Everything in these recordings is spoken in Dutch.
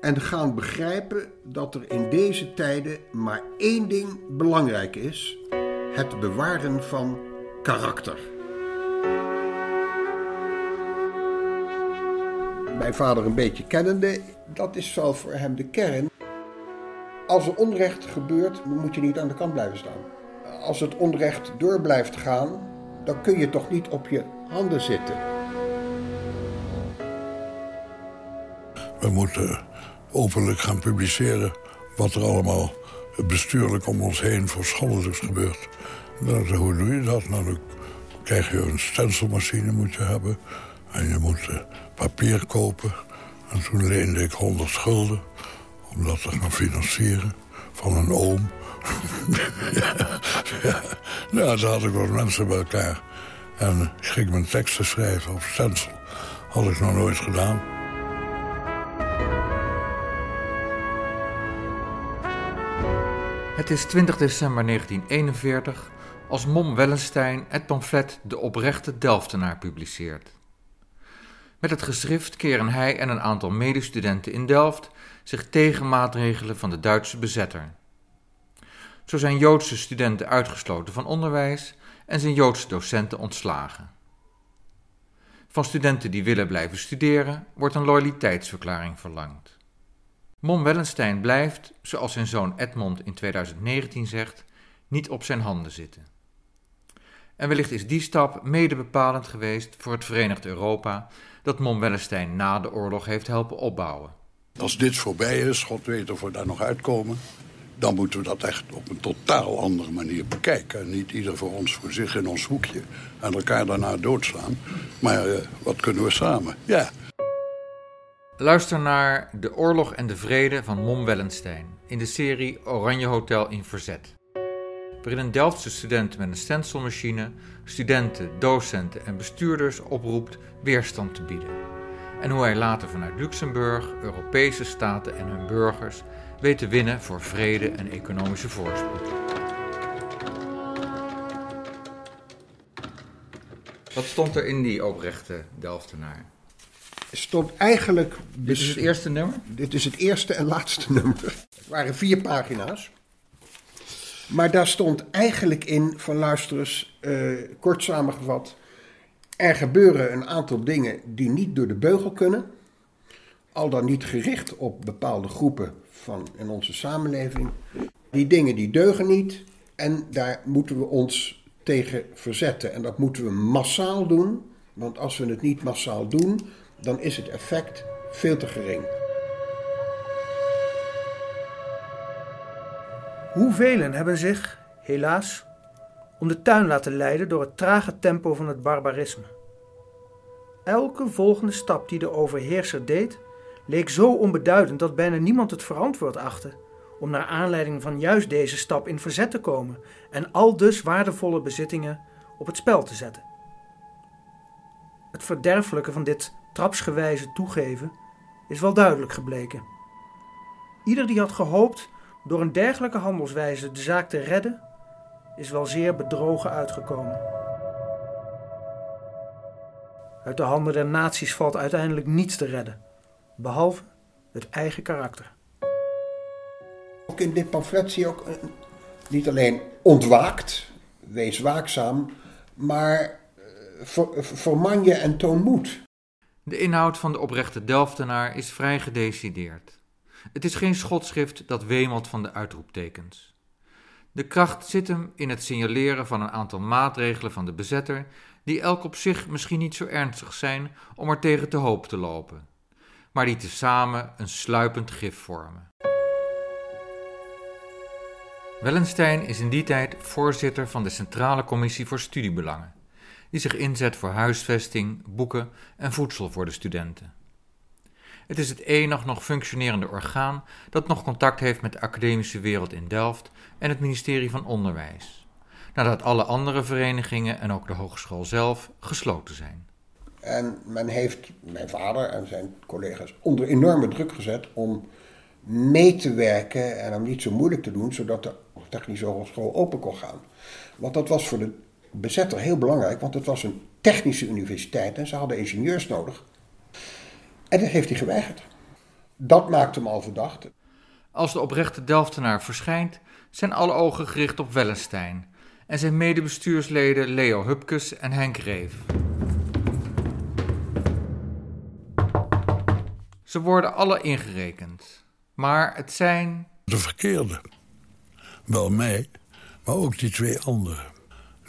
en gaan begrijpen dat er in deze tijden maar één ding belangrijk is: het bewaren van karakter. Mijn vader een beetje kennende, dat is wel voor hem de kern. Als er onrecht gebeurt, moet je niet aan de kant blijven staan. Als het onrecht door blijft gaan, dan kun je toch niet op je handen zitten. We moeten openlijk gaan publiceren wat er allemaal bestuurlijk om ons heen voor schande is gebeurd. Nou, hoe doe je dat? Nou, dan krijg je een stencilmachine moet je hebben. En je moet uh, papier kopen. En toen leende ik 100 schulden om dat te gaan financieren van een oom. ja. Nou, toen had ik wat mensen bij elkaar. En ik ging mijn teksten schrijven op stencil. Had ik nog nooit gedaan. Het is 20 december 1941 als Mom Wellenstein het pamflet De Oprechte Delftenaar publiceert. Met het geschrift keren hij en een aantal medestudenten in Delft zich tegen maatregelen van de Duitse bezetter. Zo zijn Joodse studenten uitgesloten van onderwijs en zijn Joodse docenten ontslagen. Van studenten die willen blijven studeren wordt een loyaliteitsverklaring verlangd. Mom Wellenstein blijft, zoals zijn zoon Edmond in 2019 zegt, niet op zijn handen zitten. En wellicht is die stap mede bepalend geweest voor het Verenigd Europa dat Mom Wellenstein na de oorlog heeft helpen opbouwen. Als dit voorbij is, God weet of we daar nog uitkomen, dan moeten we dat echt op een totaal andere manier bekijken. Niet ieder voor ons voor zich in ons hoekje en elkaar daarna doodslaan. Maar uh, wat kunnen we samen? Ja. Luister naar De Oorlog en de Vrede van Mom Wellenstein in de serie Oranje Hotel in Verzet. Waarin een Delftse student met een stencilmachine studenten, docenten en bestuurders oproept weerstand te bieden. En hoe hij later vanuit Luxemburg, Europese staten en hun burgers weet te winnen voor vrede en economische voorspoed. Wat stond er in die oprechte Delftenaar? Stond eigenlijk... Dit is het eerste nummer? Dit is het eerste en laatste nummer. Het waren vier pagina's. Maar daar stond eigenlijk in, van luisterers, uh, kort samengevat... Er gebeuren een aantal dingen die niet door de beugel kunnen. Al dan niet gericht op bepaalde groepen van in onze samenleving. Die dingen die deugen niet en daar moeten we ons tegen verzetten. En dat moeten we massaal doen, want als we het niet massaal doen, dan is het effect veel te gering. Hoevelen hebben zich, helaas, om de tuin laten leiden door het trage tempo van het barbarisme? Elke volgende stap die de overheerser deed, leek zo onbeduidend dat bijna niemand het verantwoord achtte om naar aanleiding van juist deze stap in verzet te komen en al dus waardevolle bezittingen op het spel te zetten. Het verderfelijke van dit trapsgewijze toegeven is wel duidelijk gebleken. Ieder die had gehoopt door een dergelijke handelswijze de zaak te redden, is wel zeer bedrogen uitgekomen. Uit de handen der naties valt uiteindelijk niets te redden, behalve het eigen karakter. Ook in dit pamflet zie je ook niet alleen ontwaakt, wees waakzaam, maar verman je en toon moed. De inhoud van de oprechte Delftenaar is vrij gedecideerd. Het is geen schotschrift dat wemelt van de uitroeptekens. De kracht zit hem in het signaleren van een aantal maatregelen van de bezetter, die elk op zich misschien niet zo ernstig zijn om er tegen te hoop te lopen, maar die tezamen een sluipend gif vormen. Wellenstein is in die tijd voorzitter van de Centrale Commissie voor Studiebelangen die zich inzet voor huisvesting, boeken en voedsel voor de studenten. Het is het enig nog functionerende orgaan dat nog contact heeft met de academische wereld in Delft en het ministerie van Onderwijs, nadat alle andere verenigingen en ook de hogeschool zelf gesloten zijn. En men heeft mijn vader en zijn collega's onder enorme druk gezet om mee te werken en om niet zo moeilijk te doen, zodat de technische hogeschool open kon gaan. Want dat was voor de bezetter heel belangrijk, want het was een technische universiteit en ze hadden ingenieurs nodig. En dat heeft hij geweigerd. Dat maakt hem al verdacht. Als de oprechte Delftenaar verschijnt, zijn alle ogen gericht op Wellenstein en zijn medebestuursleden Leo Hupkes en Henk Reef. Ze worden alle ingerekend, maar het zijn. De verkeerde. Wel mij, maar ook die twee anderen.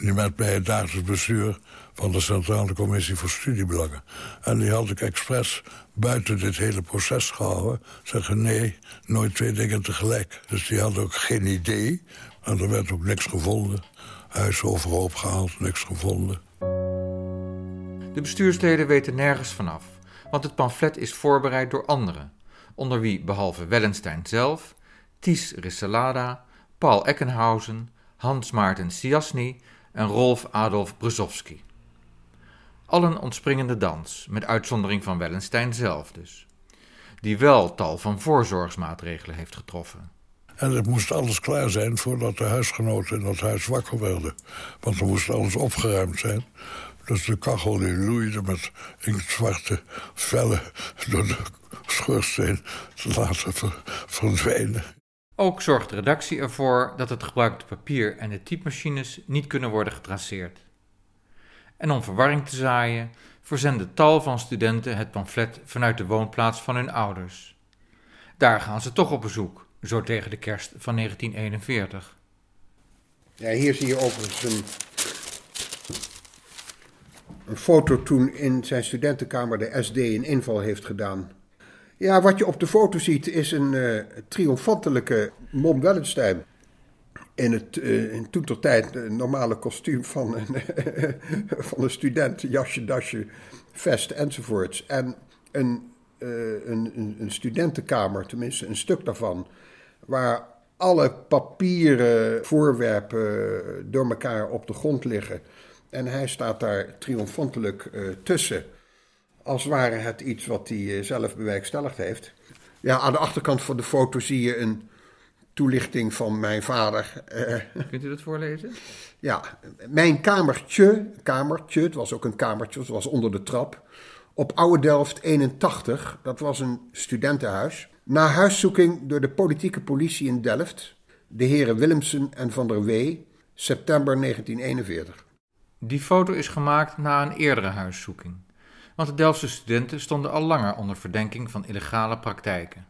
Die met bij het dagelijks bestuur van de Centrale Commissie voor Studiebelangen. En die had ik expres buiten dit hele proces gehouden. Zeggen nee, nooit twee dingen tegelijk. Dus die hadden ook geen idee. En er werd ook niks gevonden. Huis overhoop gehaald, niks gevonden. De bestuursleden weten nergens vanaf, want het pamflet is voorbereid door anderen, onder wie behalve Wellenstein zelf, Ties Risselada, Paul Eckenhausen, Hans Maarten Siasny en Rolf Adolf Brzowski. Allen ontspringende dans, met uitzondering van Wellenstein zelf dus, die wel tal van voorzorgsmaatregelen heeft getroffen. En het moest alles klaar zijn voordat de huisgenoten in dat huis wakker werden. Want er moest alles opgeruimd zijn. Dus de kachel die loeide met inktzwarte vellen door de schoorsteen te laten ver- verdwijnen. Ook zorgt de redactie ervoor dat het gebruikte papier en de typemachines niet kunnen worden getraceerd. En om verwarring te zaaien, verzenden tal van studenten het pamflet vanuit de woonplaats van hun ouders. Daar gaan ze toch op bezoek, zo tegen de kerst van 1941. Ja, hier zie je overigens een, een foto toen in zijn studentenkamer de SD een inval heeft gedaan. Ja, wat je op de foto ziet is een eh, triomfantelijke Mom Wellenstein. In het uh, in tijd normale kostuum van een, van een student, jasje, dasje, vest enzovoorts. En een, eh, een, een, een studentenkamer, tenminste een stuk daarvan, waar alle papieren voorwerpen door elkaar op de grond liggen. En hij staat daar triomfantelijk tussen. Als ware het iets wat hij eh, zelf bewerkstelligd heeft. Ja, aan de achterkant van de foto zie je een toelichting van mijn vader. Eh, Kunt u dat voorlezen? ja, mijn kamertje, kamertje, het was ook een kamertje, het was onder de trap. Op Oude Delft 81, dat was een studentenhuis. Na huiszoeking door de politieke politie in Delft, de heren Willemsen en van der Wee, september 1941. Die foto is gemaakt na een eerdere huiszoeking, want de Delftse studenten stonden al langer onder verdenking van illegale praktijken.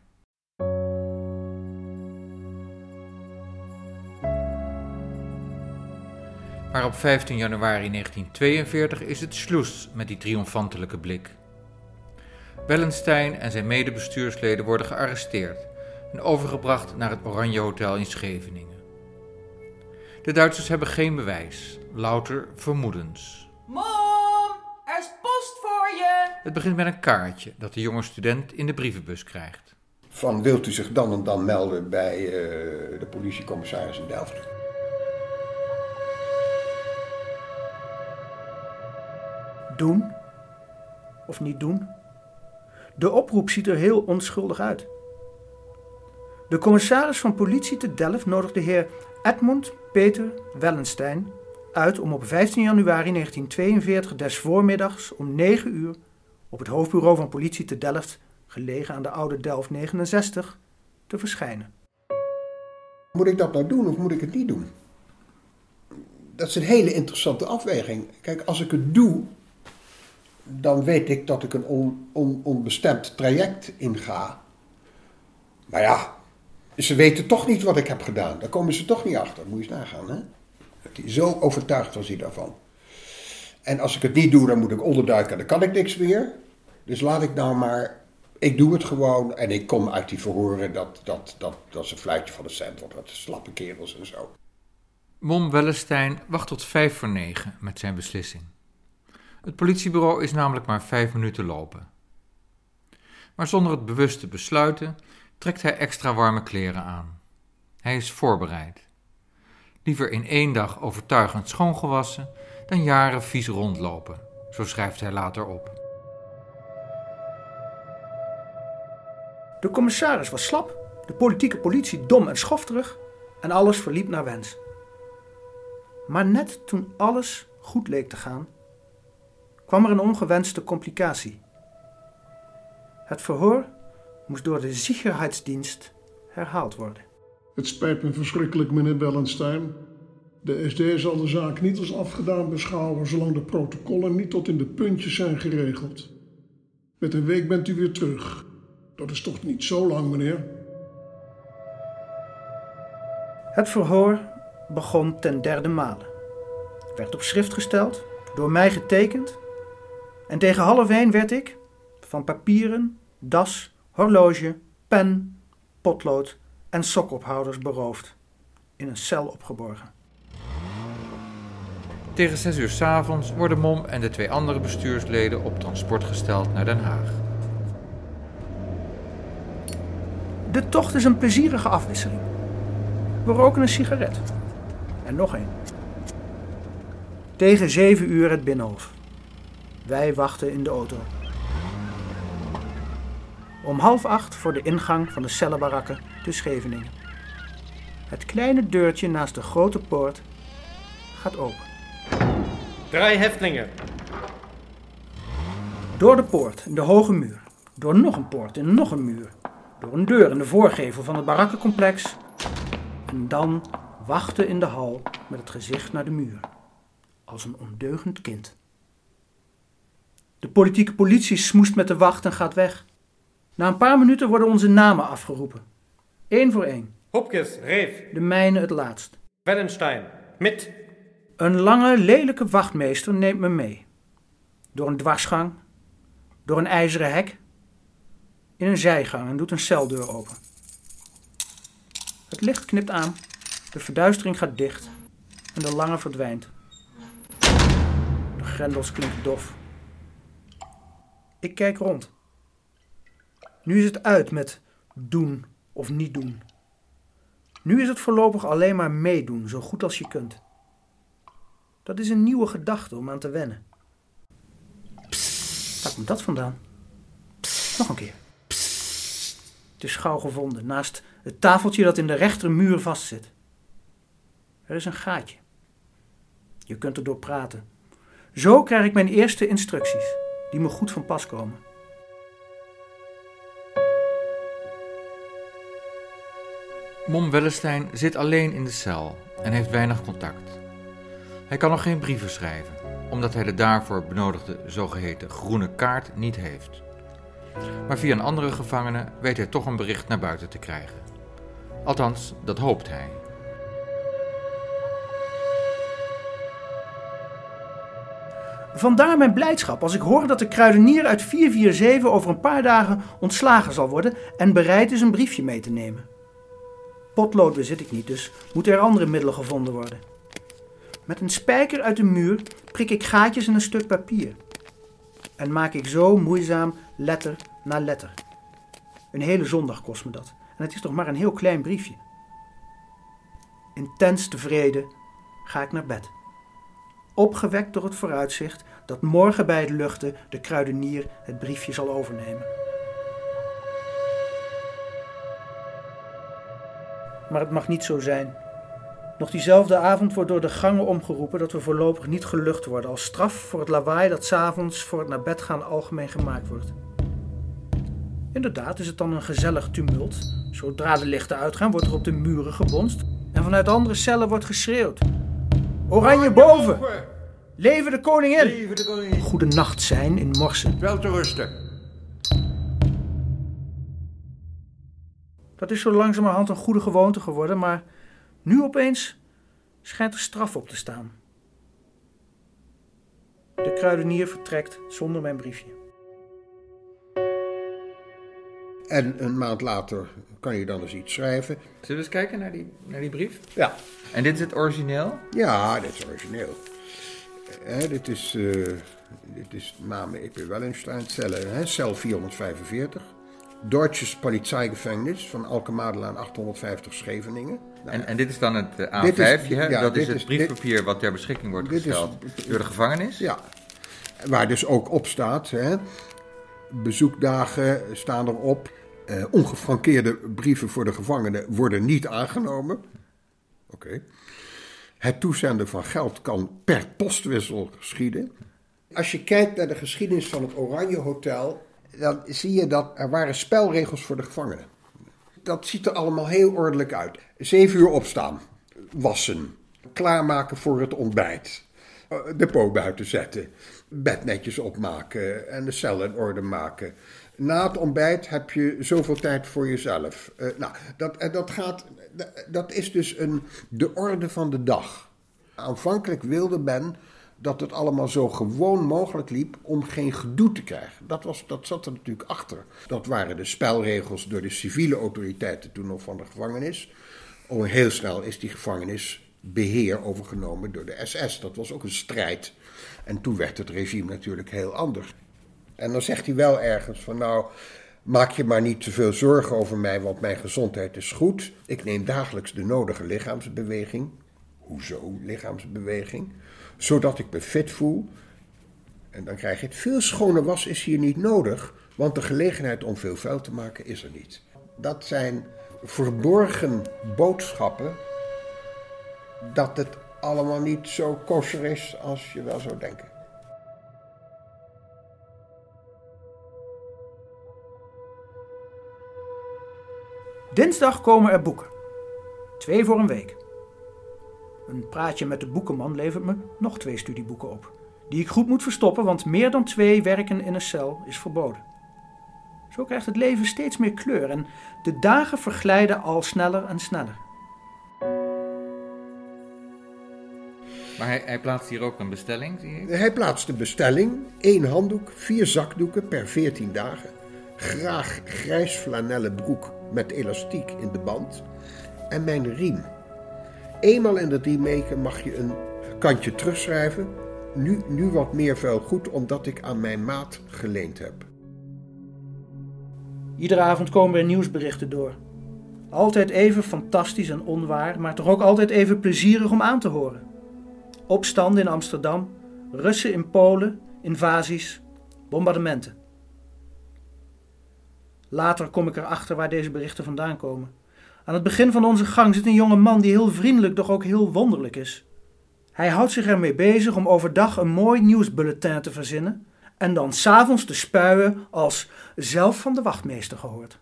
Maar op 15 januari 1942 is het sloes met die triomfantelijke blik. Wellenstein en zijn medebestuursleden worden gearresteerd en overgebracht naar het Oranje Hotel in Scheveningen. De Duitsers hebben geen bewijs, louter vermoedens. Het begint met een kaartje dat de jonge student in de brievenbus krijgt. Van wilt u zich dan en dan melden bij eh, de politiecommissaris in Delft? Doen of niet doen? De oproep ziet er heel onschuldig uit. De commissaris van politie te Delft nodigt de heer Edmund Peter Wellenstein uit om op 15 januari 1942 des voormiddags om 9 uur op het hoofdbureau van politie te Delft, gelegen aan de oude Delft 69, te verschijnen. Moet ik dat nou doen of moet ik het niet doen? Dat is een hele interessante afweging. Kijk, als ik het doe, dan weet ik dat ik een on, on- onbestemd traject inga. Maar ja, ze weten toch niet wat ik heb gedaan. Daar komen ze toch niet achter. Moet je eens nagaan, hè? Zo overtuigd was hij daarvan. En als ik het niet doe, dan moet ik onderduiken en dan kan ik niks meer. Dus laat ik nou maar... Ik doe het gewoon en ik kom uit die verhoren. Dat, dat, dat, dat is een fluitje van de cent, want dat slappe kerels en zo. Mom Wellestein wacht tot vijf voor negen met zijn beslissing. Het politiebureau is namelijk maar vijf minuten lopen. Maar zonder het bewust te besluiten, trekt hij extra warme kleren aan. Hij is voorbereid. Liever in één dag overtuigend schoongewassen dan jaren vies rondlopen, zo schrijft hij later op. De commissaris was slap, de politieke politie dom en schofterig en alles verliep naar wens. Maar net toen alles goed leek te gaan, kwam er een ongewenste complicatie. Het verhoor moest door de Sicherheidsdienst herhaald worden. Het spijt me verschrikkelijk, meneer Wellenstein. De SD zal de zaak niet als afgedaan beschouwen zolang de protocollen niet tot in de puntjes zijn geregeld. Met een week bent u weer terug. Dat is toch niet zo lang, meneer? Het verhoor begon ten derde male. Werd op schrift gesteld, door mij getekend. En tegen half één werd ik van papieren, das, horloge, pen, potlood en sokophouders beroofd. In een cel opgeborgen. Tegen zes uur 's avonds worden Mom en de twee andere bestuursleden op transport gesteld naar Den Haag. De tocht is een plezierige afwisseling. We roken een sigaret. En nog een. Tegen zeven uur het Binnenhof. Wij wachten in de auto. Om half acht voor de ingang van de cellenbarakken te Scheveningen. Het kleine deurtje naast de grote poort gaat open. Drei Häftlinge. Door de poort in de hoge muur. Door nog een poort in nog een muur. Door een deur in de voorgevel van het barakkencomplex. En dan wachten in de hal met het gezicht naar de muur. Als een ondeugend kind. De politieke politie smoest met de wacht en gaat weg. Na een paar minuten worden onze namen afgeroepen. Eén voor één. Hupkes, Reef, De mijne het laatst. Wellenstein. Mit. Een lange, lelijke wachtmeester neemt me mee. Door een dwarsgang, door een ijzeren hek, in een zijgang en doet een celdeur open. Het licht knipt aan, de verduistering gaat dicht en de lange verdwijnt. De grendels klinken dof. Ik kijk rond. Nu is het uit met doen of niet doen. Nu is het voorlopig alleen maar meedoen, zo goed als je kunt. Dat is een nieuwe gedachte om aan te wennen. Waar komt dat vandaan? Nog een keer. Het is gauw gevonden, naast het tafeltje dat in de rechtermuur vastzit. Er is een gaatje. Je kunt erdoor praten. Zo krijg ik mijn eerste instructies, die me goed van pas komen. Mom Wellestein zit alleen in de cel en heeft weinig contact. Hij kan nog geen brieven schrijven, omdat hij de daarvoor benodigde zogeheten groene kaart niet heeft. Maar via een andere gevangene weet hij toch een bericht naar buiten te krijgen. Althans, dat hoopt hij. Vandaar mijn blijdschap als ik hoor dat de kruidenier uit 447 over een paar dagen ontslagen zal worden en bereid is een briefje mee te nemen. Potlood bezit ik niet, dus moeten er andere middelen gevonden worden. Met een spijker uit de muur prik ik gaatjes in een stuk papier. En maak ik zo moeizaam letter na letter. Een hele zondag kost me dat. En het is toch maar een heel klein briefje. Intens tevreden ga ik naar bed. Opgewekt door het vooruitzicht dat morgen bij het luchten de kruidenier het briefje zal overnemen. Maar het mag niet zo zijn. Nog diezelfde avond wordt door de gangen omgeroepen dat we voorlopig niet gelucht worden als straf voor het lawaai dat s'avonds voor het naar bed gaan algemeen gemaakt wordt. Inderdaad is het dan een gezellig tumult. Zodra de lichten uitgaan wordt er op de muren gebonst en vanuit andere cellen wordt geschreeuwd. Oranje boven! Leven de koningin! Leven de koningin. Goede nacht zijn in morsen. Wel te rusten. Dat is zo langzamerhand een goede gewoonte geworden, maar nu opeens schijnt er straf op te staan. De kruidenier vertrekt zonder mijn briefje. En een maand later kan je dan eens iets schrijven. Zullen we eens kijken naar die, naar die brief? Ja, En dit is het origineel? ja dit is origineel. Hè, dit is, eh dit is Name E.P. Wellenstein, cellen, hè, cel 445. Deutsches Polizeigevangenis van Alkemadelaan 850 Scheveningen. Nou, En, en dit is dan het eh, Dit is- A5, hè? ja, dat is het briefpapier wat ter beschikking wordt Dit is- gesteld door de gevangenis. Ja, waar dus ook op staat, hè, bezoekdagen staan erop. eh ongefrankeerde brieven voor de gevangenen worden niet aangenomen. Oké. Het toezenden van geld kan per postwissel geschieden. Als je kijkt naar de geschiedenis van het Oranje Hotel dan zie je dat er waren spelregels voor de gevangenen. Dat ziet er allemaal heel ordelijk uit. Zeven uur opstaan, wassen, klaarmaken voor het ontbijt, eh, de buiten zetten, bed netjes opmaken en de cel in orde maken. Na het ontbijt heb je zoveel tijd voor jezelf. Uh, nou, dat, eh, dat, gaat, dat is dus een, de orde van de dag. Aanvankelijk wilde men dat het allemaal zo gewoon mogelijk liep om geen gedoe te krijgen. Dat, was, dat zat er natuurlijk achter. Dat waren de spelregels door de civiele autoriteiten toen nog van de gevangenis. Oh, heel snel is die gevangenis beheer overgenomen door de SS. Dat was ook een strijd. En toen werd het regime natuurlijk heel anders. En dan zegt hij wel ergens van nou, maak je maar niet te veel zorgen over mij, want mijn gezondheid is goed. Ik neem dagelijks de nodige lichaamsbeweging. Hoezo lichaamsbeweging? Zodat ik me fit voel. En dan krijg je het. Veel schone was is hier niet nodig, want de gelegenheid om veel vuil te maken is er niet. Dat zijn verborgen boodschappen dat het allemaal niet zo kosher is als je wel zou denken. Dinsdag komen er boeken. Twee voor een week. Een praatje met de boekenman levert me nog twee studieboeken op. Die ik goed moet verstoppen, want meer dan twee werken in een cel is verboden. Zo krijgt het leven steeds meer kleur en de dagen verglijden al sneller en sneller. Maar hij, hij plaatst hier ook een bestelling, zie ik? Hij plaatst een bestelling, één handdoek, vier zakdoeken per 14 dagen. Graag grijs flanellen broek met elastiek in de band. En mijn riem. Eenmaal in de weken mag je een kantje terugschrijven. Nu, nu wat meer vuil goed, omdat ik aan mijn maat geleend heb. Iedere avond komen er nieuwsberichten door. Altijd even fantastisch en onwaar, maar toch ook altijd even plezierig om aan te horen. Opstanden in Amsterdam, Russen in Polen, invasies, bombardementen. Later kom ik erachter waar deze berichten vandaan komen. Aan het begin van onze gang zit een jonge man die heel vriendelijk, doch ook heel wonderlijk is. Hij houdt zich ermee bezig om overdag een mooi nieuwsbulletin te verzinnen en dan s'avonds te spuien als zelf van de wachtmeester gehoord.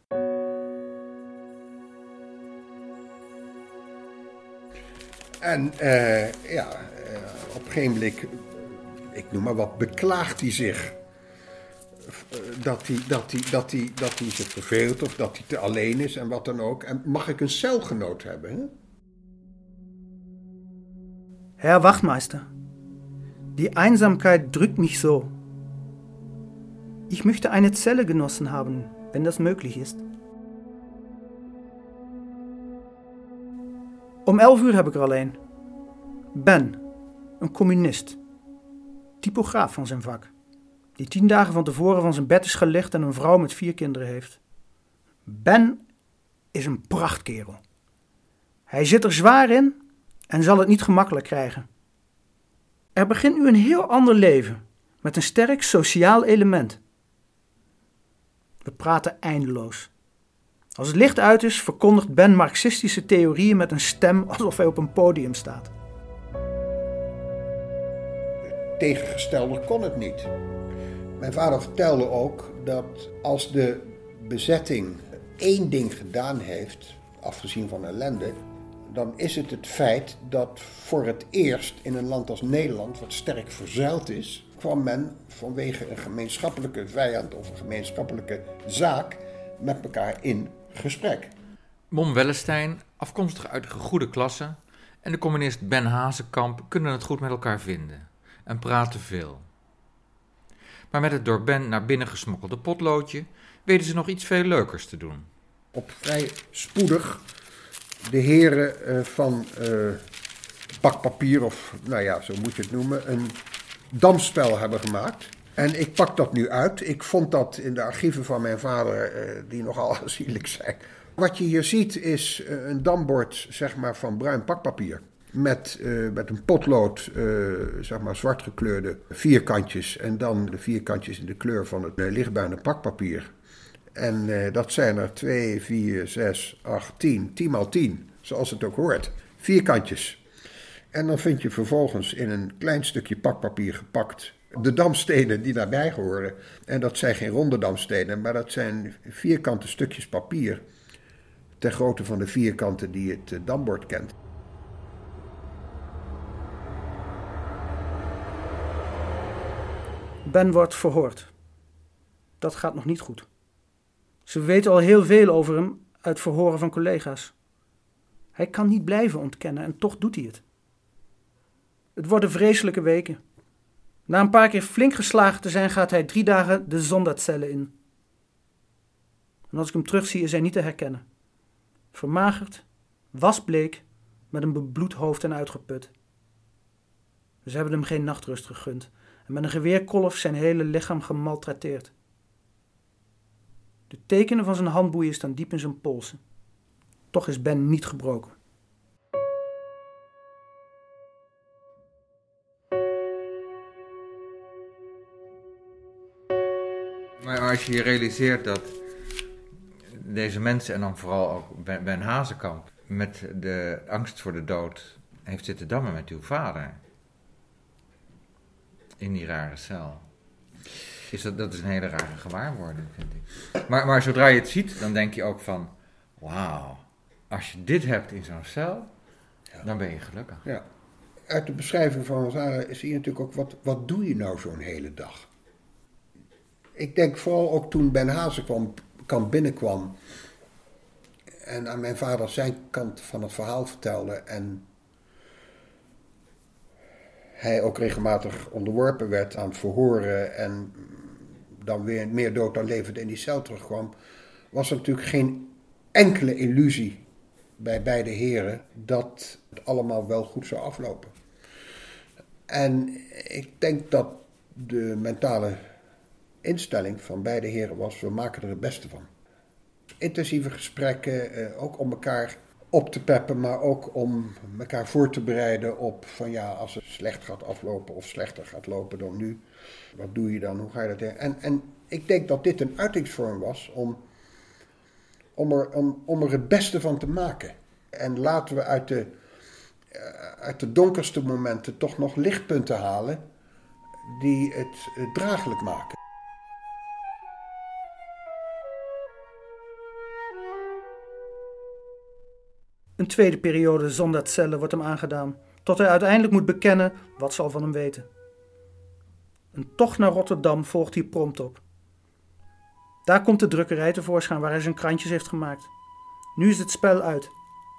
En uh, ja, uh, op een moment, ik noem maar wat, beklaagt hij zich. Dat hij, dat, hij, dat, dat hij zich verveelt of dat hij te alleen is en wat dan ook. En mag ik een celgenoot hebben? Hè? Herr Wachtmeister, die Einsamkeit drückt mich so. Ich möchte eine Zelle genossen haben, wenn das möglich ist. Om elf uur heb ik er alleen. Ben, een communist. Typograaf van zijn vak. Die tien dagen van tevoren van zijn bed is gelegd en een vrouw met vier kinderen heeft. Ben is een prachtkerel. Hij zit er zwaar in en zal het niet gemakkelijk krijgen. Er begint nu een heel ander leven met een sterk sociaal element. We praten eindeloos. Als het licht uit is, verkondigt Ben marxistische theorieën met een stem alsof hij op een podium staat. Tegengestelde kon het niet. Mijn vader vertelde ook dat als de bezetting één ding gedaan heeft, afgezien van ellende, dan is het het feit dat voor het eerst in een land als Nederland, wat sterk verzuild is, kwam men vanwege een gemeenschappelijke vijand of een gemeenschappelijke zaak met elkaar in gesprek. Mom Wellestein, afkomstig uit de gegoede klasse, en de communist Ben Hazekamp kunnen het goed met elkaar vinden en praten veel. Maar met het door Ben naar binnen gesmokkelde potloodje weten ze nog iets veel leukers te doen. Op vrij spoedig de heren uh, van uh, pakpapier, of nou ja, zo moet je het noemen, een damspel hebben gemaakt. En ik pak dat nu uit. Ik vond dat in de archieven van mijn vader, uh, die nogal aanzienlijk zijn. Wat je hier ziet is een dambord zeg maar, van bruin pakpapier. Met, uh, met een potlood, uh, zeg maar zwart gekleurde vierkantjes. En dan de vierkantjes in de kleur van het uh, lichtbruine pakpapier. En dat zijn er 2, 4, 6, 8, 10. 10 maal 10, zoals het ook hoort. Vierkantjes. En dan vind je vervolgens in een klein stukje pakpapier gepakt de damstenen die daarbij horen. En dat zijn geen ronde damstenen, maar dat zijn vierkante stukjes papier. Ter grootte van de vierkanten die het eh, dambord kent. Ben wordt verhoord. Dat gaat nog niet goed. Ze weten al heel veel over hem uit verhoren van collega's. Hij kan niet blijven ontkennen en toch doet hij het. Het worden vreselijke weken. Na een paar keer flink geslagen te zijn, gaat hij drie dagen de zondagscellen in. En als ik hem terugzie, is hij niet te herkennen. Vermagerd, wasbleek, met een bebloed hoofd en uitgeput. Ze hebben hem geen nachtrust gegund met een geweerkolf zijn hele lichaam gemaltreteerd. De tekenen van zijn handboeien staan diep in zijn polsen. Toch is Ben niet gebroken. Maar als je je realiseert dat deze mensen, en dan vooral ook Ben Hazekamp, met de angst voor de dood heeft zitten dammen met uw vader. In die rare cel. Is dat, dat is een hele rare gewaarwording, vind ik. Maar, maar zodra je het ziet, dan denk je ook van... Wauw, als je dit hebt in zo'n cel, dan ben je gelukkig. Ja. Uit de beschrijving van Sarah zie je natuurlijk ook, wat, wat doe je nou zo'n hele dag? Ik denk vooral ook toen Ben Hazekamp kamp binnenkwam en aan mijn vader zijn kant van het verhaal vertelde en hij ook regelmatig onderworpen werd aan verhoren en dan weer meer dood dan levend in die cel terugkwam, was er natuurlijk geen enkele illusie bij beide heren dat het allemaal wel goed zou aflopen. En ik denk dat de mentale instelling van beide heren was: we maken er het beste van. Intensieve gesprekken, eh, ook om elkaar op te peppen, maar ook om elkaar voor te bereiden op van ja, als het slecht gaat aflopen of slechter gaat lopen dan nu, wat doe je dan, hoe ga je dat En, en ik denk dat dit een uitingsvorm was om, om, er, om, om er het beste van te maken. En laten we uit de, eh, uit de donkerste momenten toch nog lichtpunten halen die het draaglijk maken. Een tweede periode zonder cellen wordt hem aangedaan, tot hij uiteindelijk moet bekennen wat ze al van hem weten. Een tocht naar Rotterdam volgt hier prompt op. Daar komt de drukkerij tevoorschijn waar hij zijn krantjes heeft gemaakt. Nu is het spel uit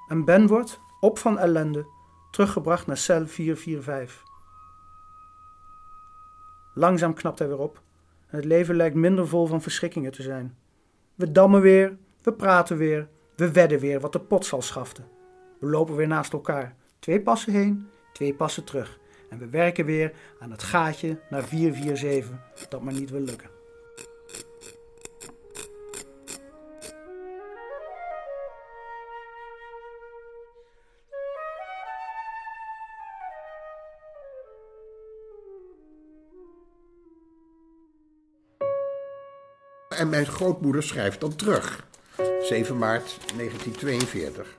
en Ben wordt, op van ellende, teruggebracht naar cel 445. Langzaam knapt hij weer op en het leven lijkt minder vol van verschrikkingen te zijn. We dammen weer, we praten weer, we wedden weer wat de pot zal schaften. We lopen weer naast elkaar. Twee passen heen, twee passen terug. En we werken weer aan het gaatje naar 447 dat maar niet wil lukken. En mijn grootmoeder schrijft dan terug. 7 maart 1942.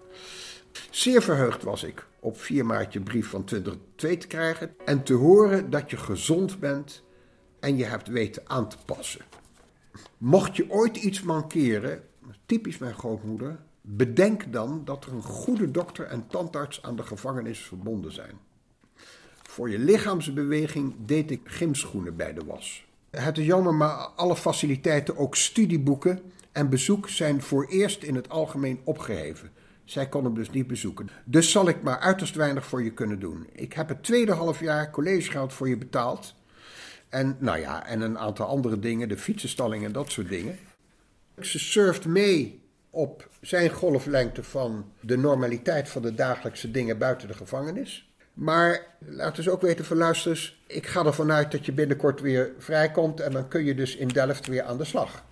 Zeer verheugd was ik op 4 maart je brief van 2002 te krijgen en te horen dat je gezond bent en je hebt weten aan te passen. Mocht je ooit iets mankeren, typisch mijn grootmoeder, bedenk dan dat er een goede dokter en tandarts aan de gevangenis verbonden zijn. Voor je lichaamsbeweging deed ik gymschoenen bij de was. Het is jammer, maar alle faciliteiten, ook studieboeken en bezoek, zijn voor eerst in het algemeen opgeheven. Zij kon hem dus niet bezoeken. Dus zal ik maar uiterst weinig voor je kunnen doen. Ik heb het tweede halfjaar collegegeld voor je betaald. En, nou ja, en een aantal andere dingen, de fietsenstalling en dat soort dingen. Ze surft mee op zijn golflengte van de normaliteit van de dagelijkse dingen buiten de gevangenis. Maar laat dus ook weten van luisters, ik ga ervan uit dat je binnenkort weer vrijkomt en dan kun je dus in Delft weer aan de slag.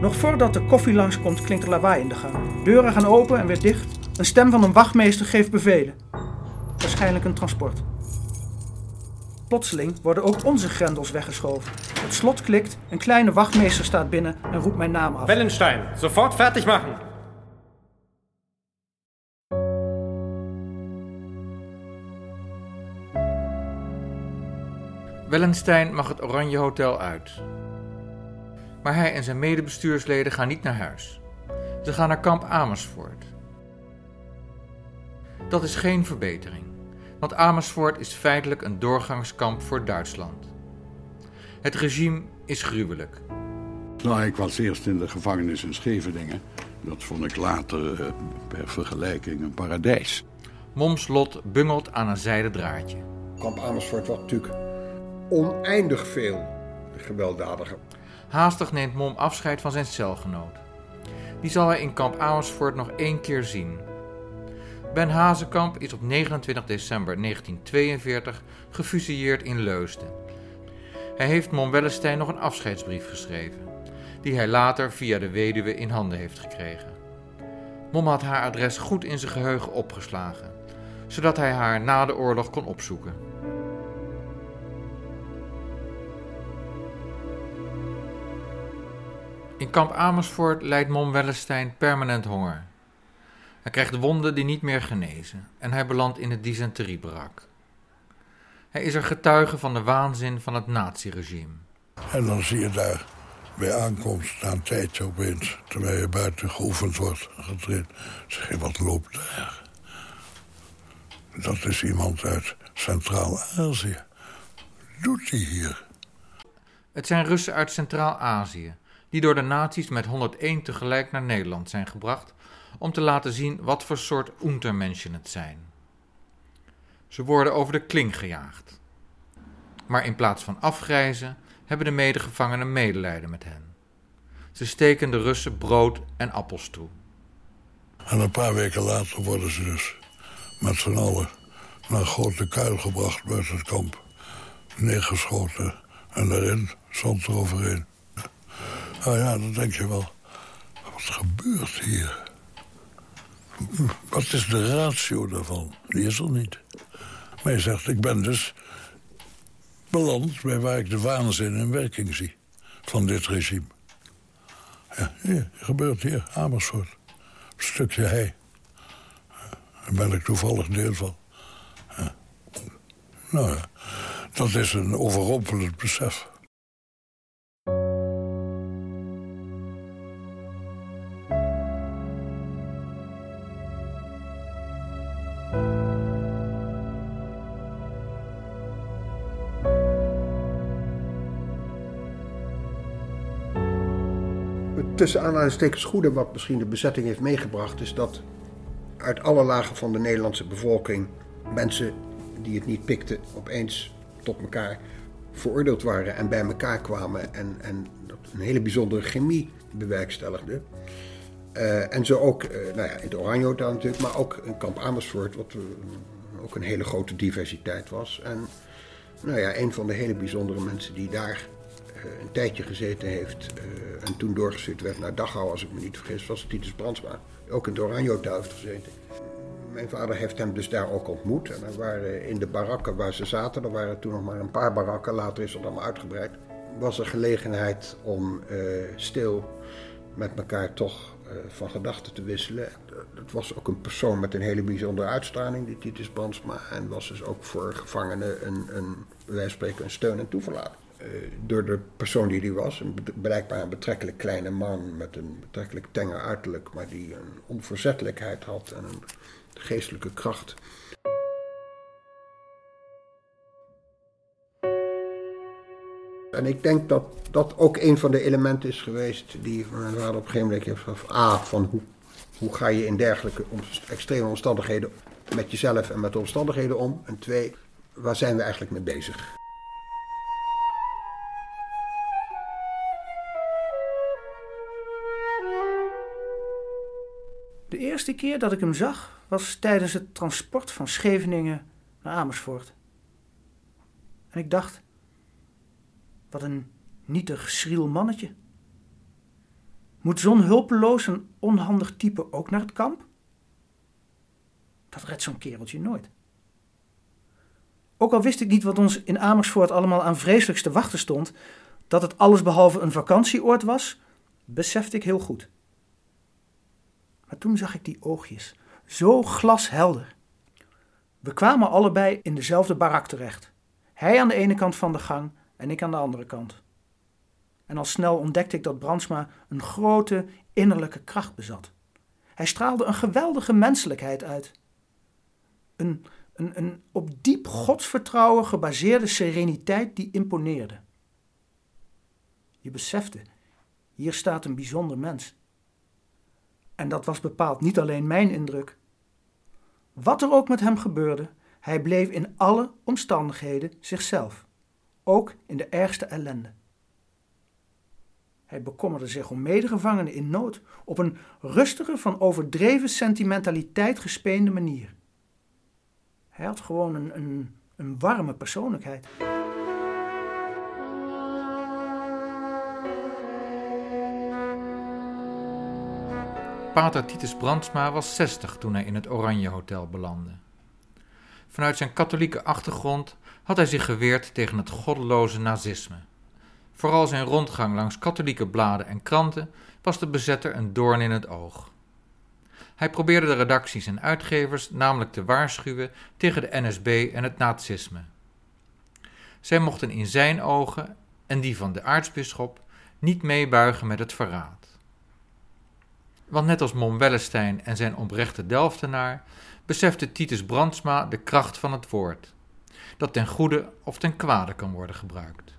Nog voordat de koffie langskomt, klinkt er lawaai in de gang. Deuren gaan open en weer dicht. Een stem van een wachtmeester geeft bevelen. Waarschijnlijk een transport. Plotseling worden ook onze grendels weggeschoven. Het slot klikt, een kleine wachtmeester staat binnen en roept mijn naam af. Wellenstein, sofort fertig machen. Wellenstein mag het Oranje Hotel uit. Maar hij en zijn medebestuursleden gaan niet naar huis. Ze gaan naar kamp Amersfoort. Dat is geen verbetering, want Amersfoort is feitelijk een doorgangskamp voor Duitsland. Het regime is gruwelijk. Nou, ik was eerst in de gevangenis in Scheveningen. Dat vond ik later eh, per vergelijking een paradijs. Moms lot bungelt aan een zijden draadje. Kamp Amersfoort was natuurlijk oneindig veel gewelddadiger. Haastig neemt Mom afscheid van zijn celgenoot. Die zal hij in kamp Amersfoort nog één keer zien. Ben Hazekamp is op 29 december 1942 gefusilleerd in Leusden. Hij heeft Mom Wellestein nog een afscheidsbrief geschreven, die hij later via de weduwe in handen heeft gekregen. Mom had haar adres goed in zijn geheugen opgeslagen, zodat hij haar na de oorlog kon opzoeken. In kamp Amersfoort lijdt Mom Wellestein permanent honger. Hij krijgt wonden die niet meer genezen en hij belandt in het dysenteriebarak. Hij is er getuige van de waanzin van het naziregime. En dan zie je daar bij aankomst na een tijdje opeens... terwijl je buiten geoefend wordt, getraind... zeg je, wat loopt daar? Dat is iemand uit Centraal-Azië. Doet hij hier? Het zijn Russen uit Centraal-Azië, die door de nazi's met 101 tegelijk naar Nederland zijn gebracht om te laten zien wat voor soort untermenschen het zijn. Ze worden over de kling gejaagd. Maar in plaats van afgrijzen hebben de medegevangenen medelijden met hen. Ze steken de Russen brood en appels toe. En een paar weken later worden ze dus met z'n allen naar een grote kuil gebracht buiten het kamp. Neergeschoten en daarin zand eroverheen. Nou ja, dan denk je wel, wat gebeurt hier? Wat is de ratio daarvan? Die is er niet. Maar je zegt, ik ben dus beland bij waar ik de waanzin in werking zie van dit regime. Ja, hier, gebeurt hier, Amersfoort. Een stukje hei. Daar ben ik toevallig deel van. Nou ja, dat is een overrompelend besef. Tussen aanhalingstekens goede wat misschien de bezetting heeft meegebracht, is dat uit alle lagen van de Nederlandse bevolking mensen die het niet pikten opeens tot elkaar veroordeeld waren en bij elkaar kwamen en, en dat een hele bijzondere chemie bewerkstelligde. Uh, en zo ook, uh, nou ja, in het Oranje Hotel natuurlijk, maar ook in kamp Amersfoort, wat uh, ook een hele grote diversiteit was. En nou ja, een van de hele bijzondere mensen die daar een tijdje gezeten heeft en toen doorgestuurd werd naar Dachau, als ik me niet vergis, was Titus Brandsma. Ook in het Oranje Hotel heeft gezeten. Mijn vader heeft hem dus daar ook ontmoet. En er waren in de barakken waar ze zaten, er waren toen nog maar een paar barakken, later is dat allemaal uitgebreid, was er gelegenheid om uh, stil met elkaar toch van gedachten te wisselen. Het was ook een persoon met een hele bijzondere uitstraling, die Titus Brandsma. En was dus ook voor gevangenen een, een, wij spreken, een steun en toeverlating. Uh, door de persoon die hij was, een blijkbaar een betrekkelijk kleine man met een betrekkelijk tenger uiterlijk, maar die een onverzettelijkheid had en een geestelijke kracht. En ik denk dat dat ook een van de elementen is geweest die mijn vader op een gegeven moment heeft gevraagd. A, van hoe, hoe ga je in dergelijke extreme omstandigheden met jezelf en met de omstandigheden om? En twee, waar zijn we eigenlijk mee bezig? De eerste keer dat ik hem zag was tijdens het transport van Scheveningen naar Amersfoort. En ik dacht, wat een nietig, schriel mannetje. Moet zo'n hulpeloos en onhandig type ook naar het kamp? Dat redt zo'n kereltje nooit. Ook al wist ik niet wat ons in Amersfoort allemaal aan vreselijks te wachten stond, dat het allesbehalve een vakantieoord was, besefte ik heel goed. Maar toen zag ik die oogjes, zo glashelder. We kwamen allebei in dezelfde barak terecht. Hij aan de ene kant van de gang en ik aan de andere kant. En al snel ontdekte ik dat Brandsma een grote innerlijke kracht bezat. Hij straalde een geweldige menselijkheid uit. Een, een, een op diep godsvertrouwen gebaseerde sereniteit die imponeerde. Je besefte, hier staat een bijzonder mens. En dat was bepaald niet alleen mijn indruk. Wat er ook met hem gebeurde, hij bleef in alle omstandigheden zichzelf, ook in de ergste ellende. Hij bekommerde zich om medegevangenen in nood op een rustige, van overdreven sentimentaliteit gespeende manier. Hij had gewoon een, een, een warme persoonlijkheid. Pater Titus Brandsma was 60 toen hij in het Oranje Hotel belandde. Vanuit zijn katholieke achtergrond had hij zich geweerd tegen het goddeloze nazisme. Vooral zijn rondgang langs katholieke bladen en kranten was de bezetter een doorn in het oog. Hij probeerde de redacties en uitgevers namelijk te waarschuwen tegen de NSB en het nazisme. Zij mochten in zijn ogen en die van de aartsbisschop niet meebuigen met het verraad. Want net als Mom Wellestein en zijn oprechte Delftenaar besefte Titus Brandsma de kracht van het woord, dat ten goede of ten kwade kan worden gebruikt.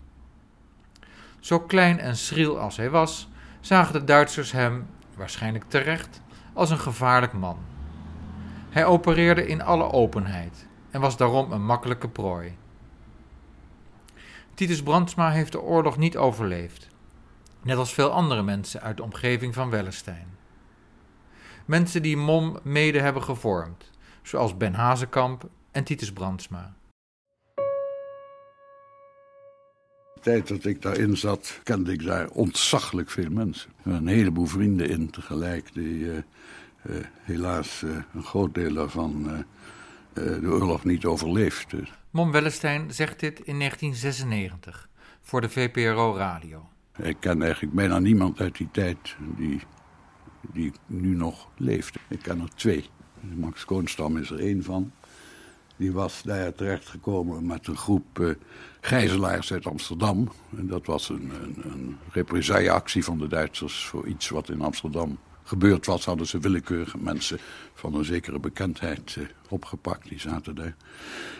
Zo klein en schriel als hij was, zagen de Duitsers hem, waarschijnlijk terecht, als een gevaarlijk man. Hij opereerde in alle openheid en was daarom een makkelijke prooi. Titus Brandsma heeft de oorlog niet overleefd, net als veel andere mensen uit de omgeving van Wellestein. Mensen die MOM mede hebben gevormd, zoals Ben Hazekamp en Titus Brandsma. De tijd dat ik daarin zat, kende ik daar ontzaglijk veel mensen. Een heleboel vrienden in tegelijk, die uh, uh, helaas uh, een groot deel daarvan de oorlog niet overleeft. Dus. Mom Wellestein zegt dit in 1996 voor de VPRO Radio. Ik ken eigenlijk bijna niemand uit die tijd die, die nu nog leeft. Ik ken er twee. Max Koonstam is er één van. Die was daar terechtgekomen met een groep uh, gijzelaars uit Amsterdam. En dat was een, een, een represailleactie van de Duitsers voor iets wat in Amsterdam gebeurd was. Hadden ze willekeurige mensen van een zekere bekendheid uh, opgepakt. Die zaten daar.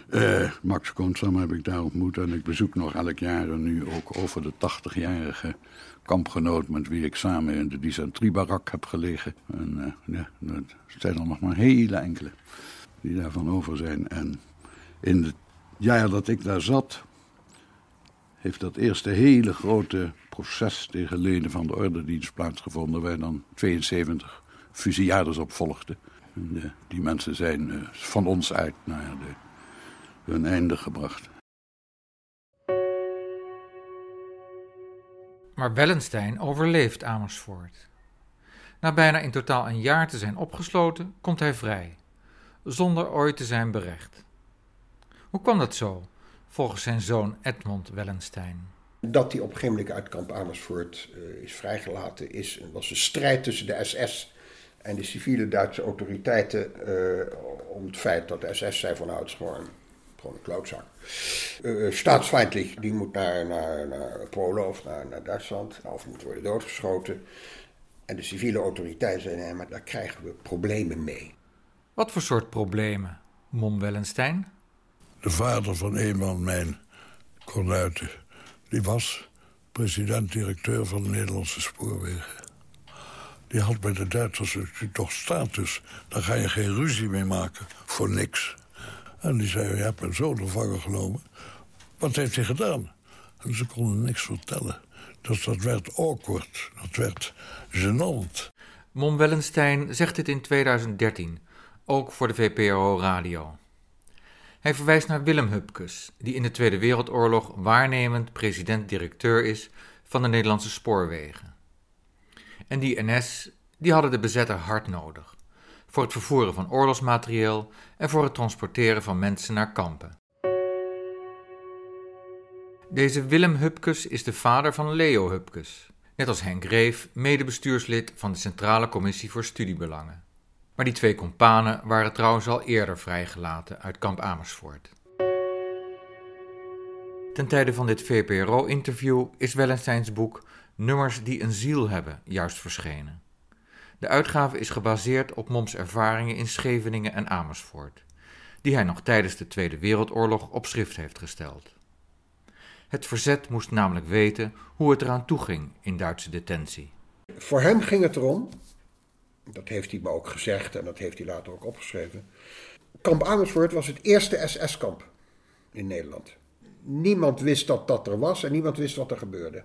Uh, Max Koonstam heb ik daar ontmoet. En ik bezoek nog elk jaar nu ook over de 80-jarige kampgenoot met wie ik samen in de dysenteriebarak heb gelegen. En ja, er zijn er nog maar hele enkele die daarvan over zijn. En in het jaar dat ik daar zat, heeft dat eerste hele grote proces tegen leden van de ordendienst plaatsgevonden, waar dan 72 fusillades op volgden. En, uh, die mensen zijn uh, van ons uit naar de, hun einde gebracht. Maar Wellenstein overleeft Amersfoort. Na bijna in totaal een jaar te zijn opgesloten, komt hij vrij zonder ooit te zijn berecht. Hoe kwam dat zo, volgens zijn zoon Edmond Wellenstein? Dat hij op een gegeven moment uit kamp Amersfoort uh, is vrijgelaten, is, was een strijd tussen de SS en de civiele Duitse autoriteiten uh, om het feit dat de SS zei van nou, gewoon een klootzak. Uh, staatsfeindelijk, die moet naar, naar, naar Polen of naar, naar Duitsland, of moet worden doodgeschoten. En de civiele autoriteiten zeiden, nee, maar daar krijgen we problemen mee. Wat voor soort problemen, Mom Wellenstein? De vader van een van mijn kornuiten, die was president-directeur van de Nederlandse spoorwegen. Die had bij de Duitsers toch status. Daar ga je geen ruzie mee maken, voor niks. En die zei, je hebt mijn zoon gevangen genomen. Wat heeft hij gedaan? En ze konden niks vertellen. Dus dat werd awkward, dat werd gênant. Mom Wellenstein zegt dit in 2013 ook voor de VPRO Radio. Hij verwijst naar Willem Hupkes, die in de Tweede Wereldoorlog waarnemend president-directeur is van de Nederlandse spoorwegen. En die NS, die hadden de bezetter hard nodig, voor het vervoeren van oorlogsmaterieel en voor het transporteren van mensen naar kampen. Deze Willem Hupkes is de vader van Leo Hupkes, net als Henk Reef, medebestuurslid van de Centrale Commissie voor Studiebelangen. Maar die twee kompanen waren trouwens al eerder vrijgelaten uit kamp Amersfoort. Ten tijde van dit VPRO-interview is Wellensteins boek Nummers die een ziel hebben juist verschenen. De uitgave is gebaseerd op Moms ervaringen in Scheveningen en Amersfoort, die hij nog tijdens de Tweede Wereldoorlog op schrift heeft gesteld. Het verzet moest namelijk weten hoe het eraan toeging in Duitse detentie. Voor hem ging het erom, dat heeft hij me ook gezegd en dat heeft hij later ook opgeschreven. Kamp Amersfoort was het eerste SS-kamp in Nederland. Niemand wist dat dat er was en niemand wist wat er gebeurde.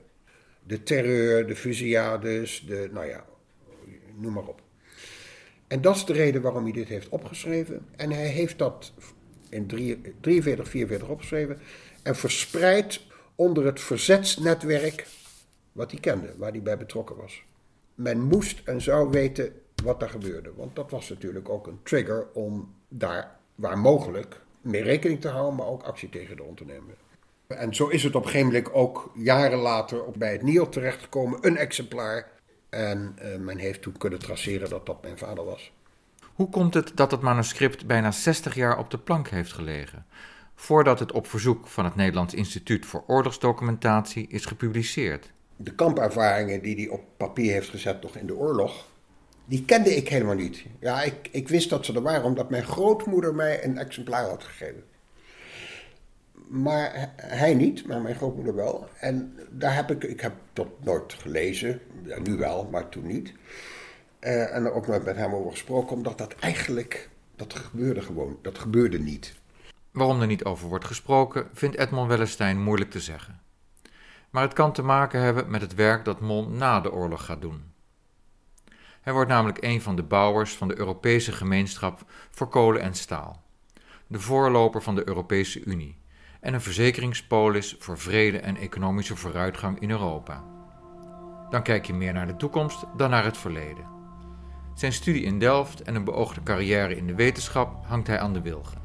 De terreur, de fusillades, de, nou ja, noem maar op. En dat is de reden waarom hij dit heeft opgeschreven. En hij heeft dat in 43, 44 opgeschreven en verspreid onder het verzetsnetwerk wat hij kende, waar hij bij betrokken was. Men moest en zou weten wat er gebeurde, want dat was natuurlijk ook een trigger om daar, waar mogelijk, mee rekening te houden, maar ook actie tegen te ondernemen. En zo is het op een gegeven ook jaren later bij het NIO terechtgekomen, een exemplaar. En uh, men heeft toen kunnen traceren dat dat mijn vader was. Hoe komt het dat het manuscript bijna 60 jaar op de plank heeft gelegen, voordat het op verzoek van het Nederlands Instituut voor Oorlogsdocumentatie is gepubliceerd? De kampervaringen die hij op papier heeft gezet nog in de oorlog, die kende ik helemaal niet. Ja, ik, ik wist dat ze er waren omdat mijn grootmoeder mij een exemplaar had gegeven maar hij niet, maar mijn grootmoeder wel. En daar heb ik, ik heb dat nooit gelezen, ja, nu wel, maar toen niet. Uh, en er ook nooit met hem over gesproken, omdat dat eigenlijk, dat gebeurde gewoon, dat gebeurde niet. Waarom er niet over wordt gesproken, vindt Edmond Wellestein moeilijk te zeggen. Maar het kan te maken hebben met het werk dat Mon na de oorlog gaat doen. Hij wordt namelijk een van de bouwers van de Europese gemeenschap voor kolen en staal, de voorloper van de Europese Unie en een verzekeringspolis voor vrede en economische vooruitgang in Europa. Dan kijk je meer naar de toekomst dan naar het verleden. Zijn studie in Delft en een beoogde carrière in de wetenschap hangt hij aan de wilgen.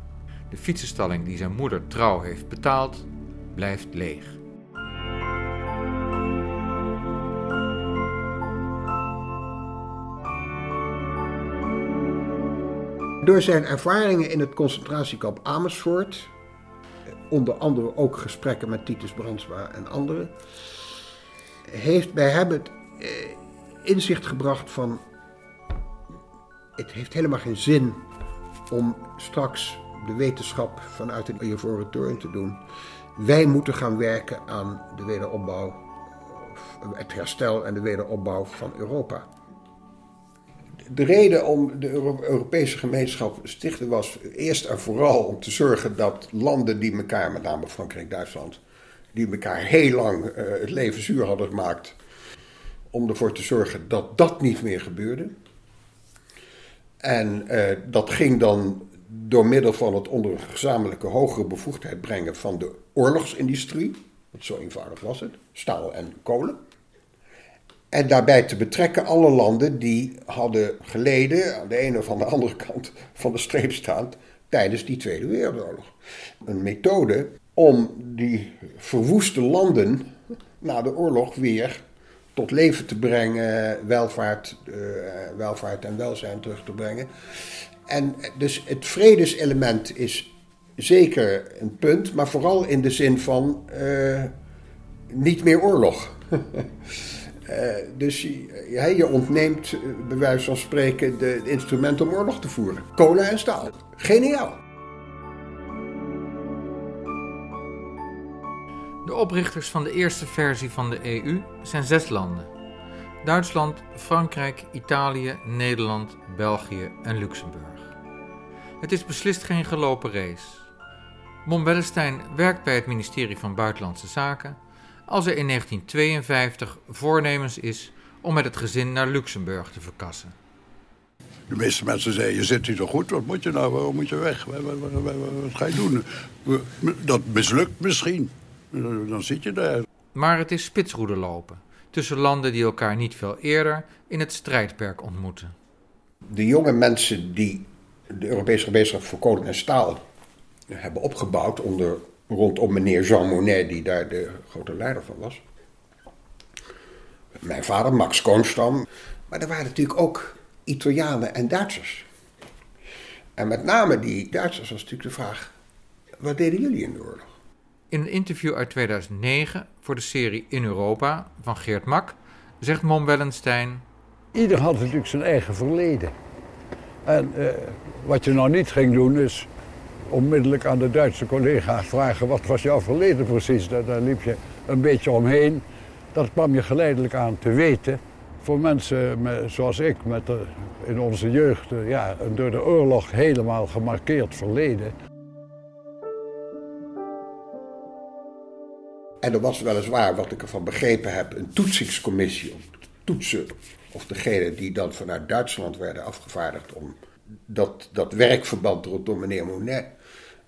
De fietsenstalling die zijn moeder trouw heeft betaald, blijft leeg. Door zijn ervaringen in het concentratiekamp Amersfoort onder andere ook gesprekken met Titus Brandsma en anderen, heeft bij hem het eh, inzicht gebracht van het heeft helemaal geen zin om straks de wetenschap vanuit een Ivoren Toren te doen. Wij moeten gaan werken aan de wederopbouw, het herstel en de wederopbouw van Europa de reden om de Europese gemeenschap te stichten was eerst en vooral om te zorgen dat landen die elkaar, met name Frankrijk, Duitsland, die elkaar heel lang uh, het leven zuur hadden gemaakt, om ervoor te zorgen dat dat niet meer gebeurde. En uh, dat ging dan door middel van het onder gezamenlijke hogere bevoegdheid brengen van de oorlogsindustrie. Want zo eenvoudig was het, staal en kolen. En daarbij te betrekken alle landen die hadden geleden, aan de ene of aan de andere kant van de streep staand, tijdens die Tweede Wereldoorlog. Een methode om die verwoeste landen na de oorlog weer tot leven te brengen, welvaart, uh, welvaart en welzijn terug te brengen. En dus het vredeselement is zeker een punt, maar vooral in de zin van uh, niet meer oorlog. Uh, dus je, je ontneemt, uh, bij wijze van spreken, de, instrumenten om oorlog te voeren. Kolen en staal. Geniaal. De oprichters van de eerste versie van de EU zijn zes landen: Duitsland, Frankrijk, Italië, Nederland, België en Luxemburg. Het is beslist geen gelopen race. Mon werkt bij het ministerie van Buitenlandse Zaken als er in 1952 voornemens is om met het gezin naar Luxemburg te verkassen. De meeste mensen zeiden, je zit hier toch goed, wat moet je nou, waarom moet je weg? Wat, wat, wat, wat ga je doen? Dat mislukt misschien, dan zit je daar. Maar het is spitsroede lopen, tussen landen die elkaar niet veel eerder in het strijdperk ontmoeten. De jonge mensen die de Europese gemeenschap voor kolen en staal hebben opgebouwd onder rondom meneer Jean Monnet, die daar de grote leider van was. Mijn vader, Max Koonstam. Maar er waren natuurlijk ook Italianen en Duitsers. En met name die Duitsers was natuurlijk de vraag: wat deden jullie in de oorlog? In een interview uit 2009 voor de serie In Europa van Geert Mak zegt Mom Wellenstein... Ieder had natuurlijk zijn eigen verleden. En eh, wat je nou niet ging doen is onmiddellijk aan de Duitse collega's vragen... wat was jouw verleden precies? Daar, daar liep je een beetje omheen. Dat kwam je geleidelijk aan te weten. Voor mensen met, zoals ik, met de, in onze jeugd eh, ja, een door de oorlog helemaal gemarkeerd verleden... En er was weliswaar, wat ik ervan begrepen heb, een toetsingscommissie om te toetsen of degenen die dan vanuit Duitsland werden afgevaardigd om dat, dat werkverband rondom meneer Monet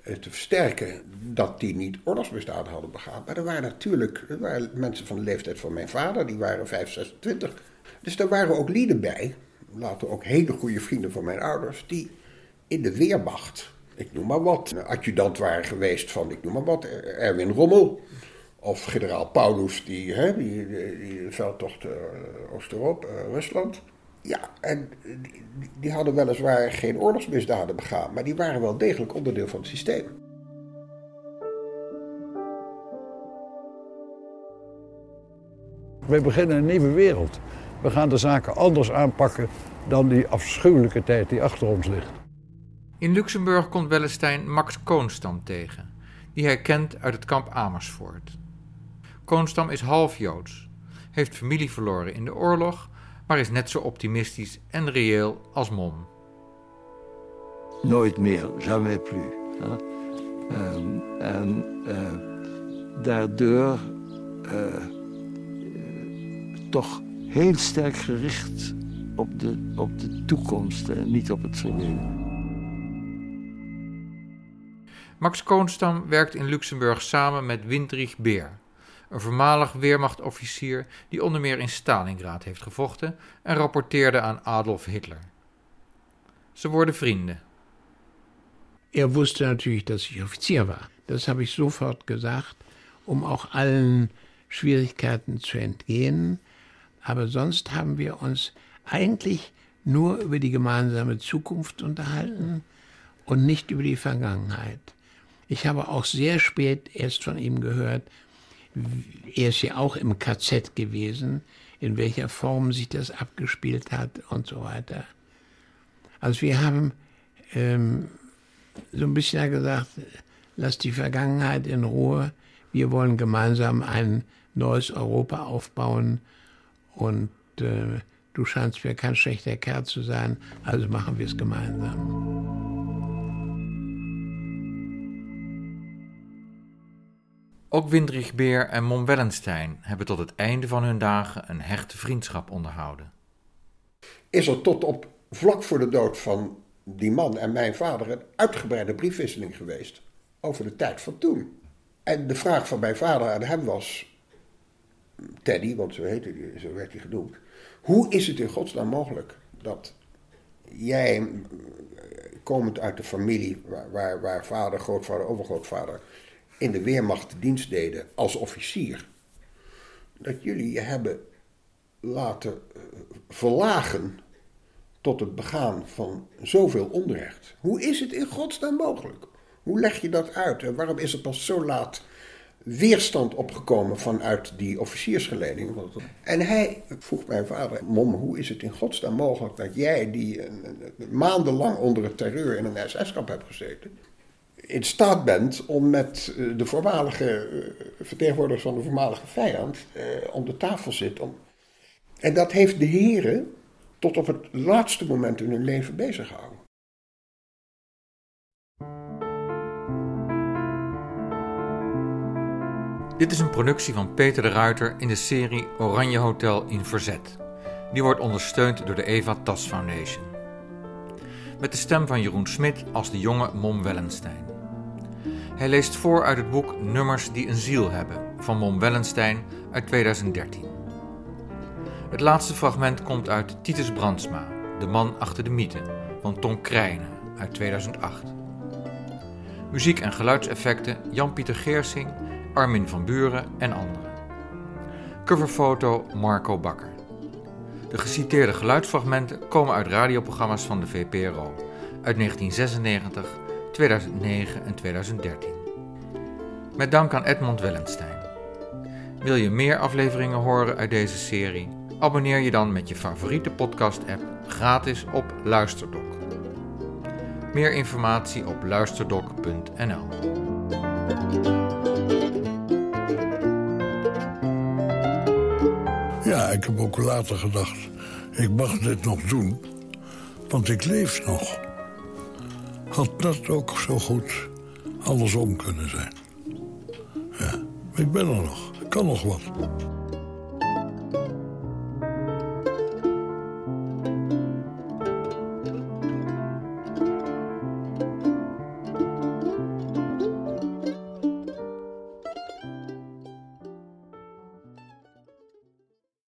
te versterken, dat die niet oorlogsmisdaden hadden begaan. Maar er waren natuurlijk er waren mensen van de leeftijd van mijn vader, die waren 5, 26. Dus er waren ook lieden bij, later ook hele goede vrienden van mijn ouders, die in de Weermacht, ik noem maar wat, adjudant waren geweest van, ik noem maar wat, Erwin Rommel. Of generaal Paulus, die, hè, die, die, veldtocht uh, Oost-Europa, Rusland. Ja, en die, die, hadden weliswaar geen oorlogsmisdaden begaan, maar die waren wel degelijk onderdeel van het systeem. Wij beginnen een nieuwe wereld. We gaan de zaken anders aanpakken dan die afschuwelijke tijd die achter ons ligt. In Luxemburg komt Wellestein Max Koonstam tegen, die hij kent uit het kamp Amersfoort. Koonstam is half Joods, heeft familie verloren in de oorlog, maar is net zo optimistisch en reëel als Mom. Nooit meer, jamais plus. Um, en uh, daardoor uh, toch heel sterk gericht op de, op de toekomst en niet op het verleden. Max Koonstam werkt in Luxemburg samen met Windrich Beer, een voormalig Wehrmachtofficier die onder meer in Stalingrad heeft gevochten en rapporteerde aan Adolf Hitler. Ze worden vrienden. Er wusste natürlich, dass ich Offizier war. Das habe ich sofort gesagt, um auch allen Schwierigkeiten zu entgehen. Aber sonst haben wir uns eigentlich nur über die gemeinsame Zukunft unterhalten und nicht über die Vergangenheit. Ich habe auch sehr spät erst von ihm gehört, er ist ja auch im KZ gewesen, in welcher Form sich das abgespielt hat und so weiter. Also wir haben ähm, so ein bisschen gesagt, lass die Vergangenheit in Ruhe, wir wollen gemeinsam ein neues Europa aufbauen und äh, du scheinst mir kein schlechter Kerl zu sein, also machen wir es gemeinsam. Ook Windrich Beer en Mom Wellenstein hebben tot het einde van hun dagen een hechte vriendschap onderhouden. Is er tot op vlak voor de dood van die man en mijn vader een uitgebreide briefwisseling geweest over de tijd van toen. En de vraag van mijn vader aan hem was, Teddy, want zo, heette die, zo werd hij genoemd, hoe is het in godsnaam mogelijk dat jij, komend uit de familie waar, waar vader, grootvader, overgrootvader in de Weermacht dienst deden als officier, dat jullie je hebben laten eh, verlagen tot het begaan van zoveel onrecht. Hoe is het in godsnaam mogelijk? Hoe leg je dat uit? En waarom is er pas zo laat weerstand opgekomen vanuit die officiersgeleding? En hij vroeg mijn vader: Mom, hoe is het in godsnaam mogelijk dat jij, die maandenlang onder het terreur in een SS-kamp hebt gezeten, in staat bent om met eh, de voormalige eh, vertegenwoordigers van de voormalige vijand eh, om de tafel zit. Om... En dat heeft de heren tot op het laatste moment in hun leven bezig gehouden. Dit is een productie van Peter de Ruiter in de serie Oranje Hotel in Verzet. Die wordt ondersteund door de Eva Tas Foundation. Met de stem van Jeroen Smit als de jonge Mom Wellenstein. Hij leest voor uit het boek Nummers die een ziel hebben van Mom Wellenstein uit 2013. Het laatste fragment komt uit Titus Brandsma, De man achter de mythe van Tom Krijnen uit 2008. Muziek en geluidseffecten Jan-Pieter Geersing, Armin van Buren en anderen. Coverfoto Marco Bakker. De geciteerde geluidsfragmenten komen uit radioprogramma's van de VPRO uit 1996 2009 en 2013. Met dank aan Edmond Wellenstein. Wil je meer afleveringen horen uit deze serie? Abonneer je dan met je favoriete podcast-app gratis op Luisterdoc. Meer informatie op luisterdoc.nl. Ja, ik heb ook later gedacht, ik mag dit nog doen, want ik leef nog. Had dat ook zo goed andersom kunnen zijn. Ja, ik ben er nog, ik kan nog wat.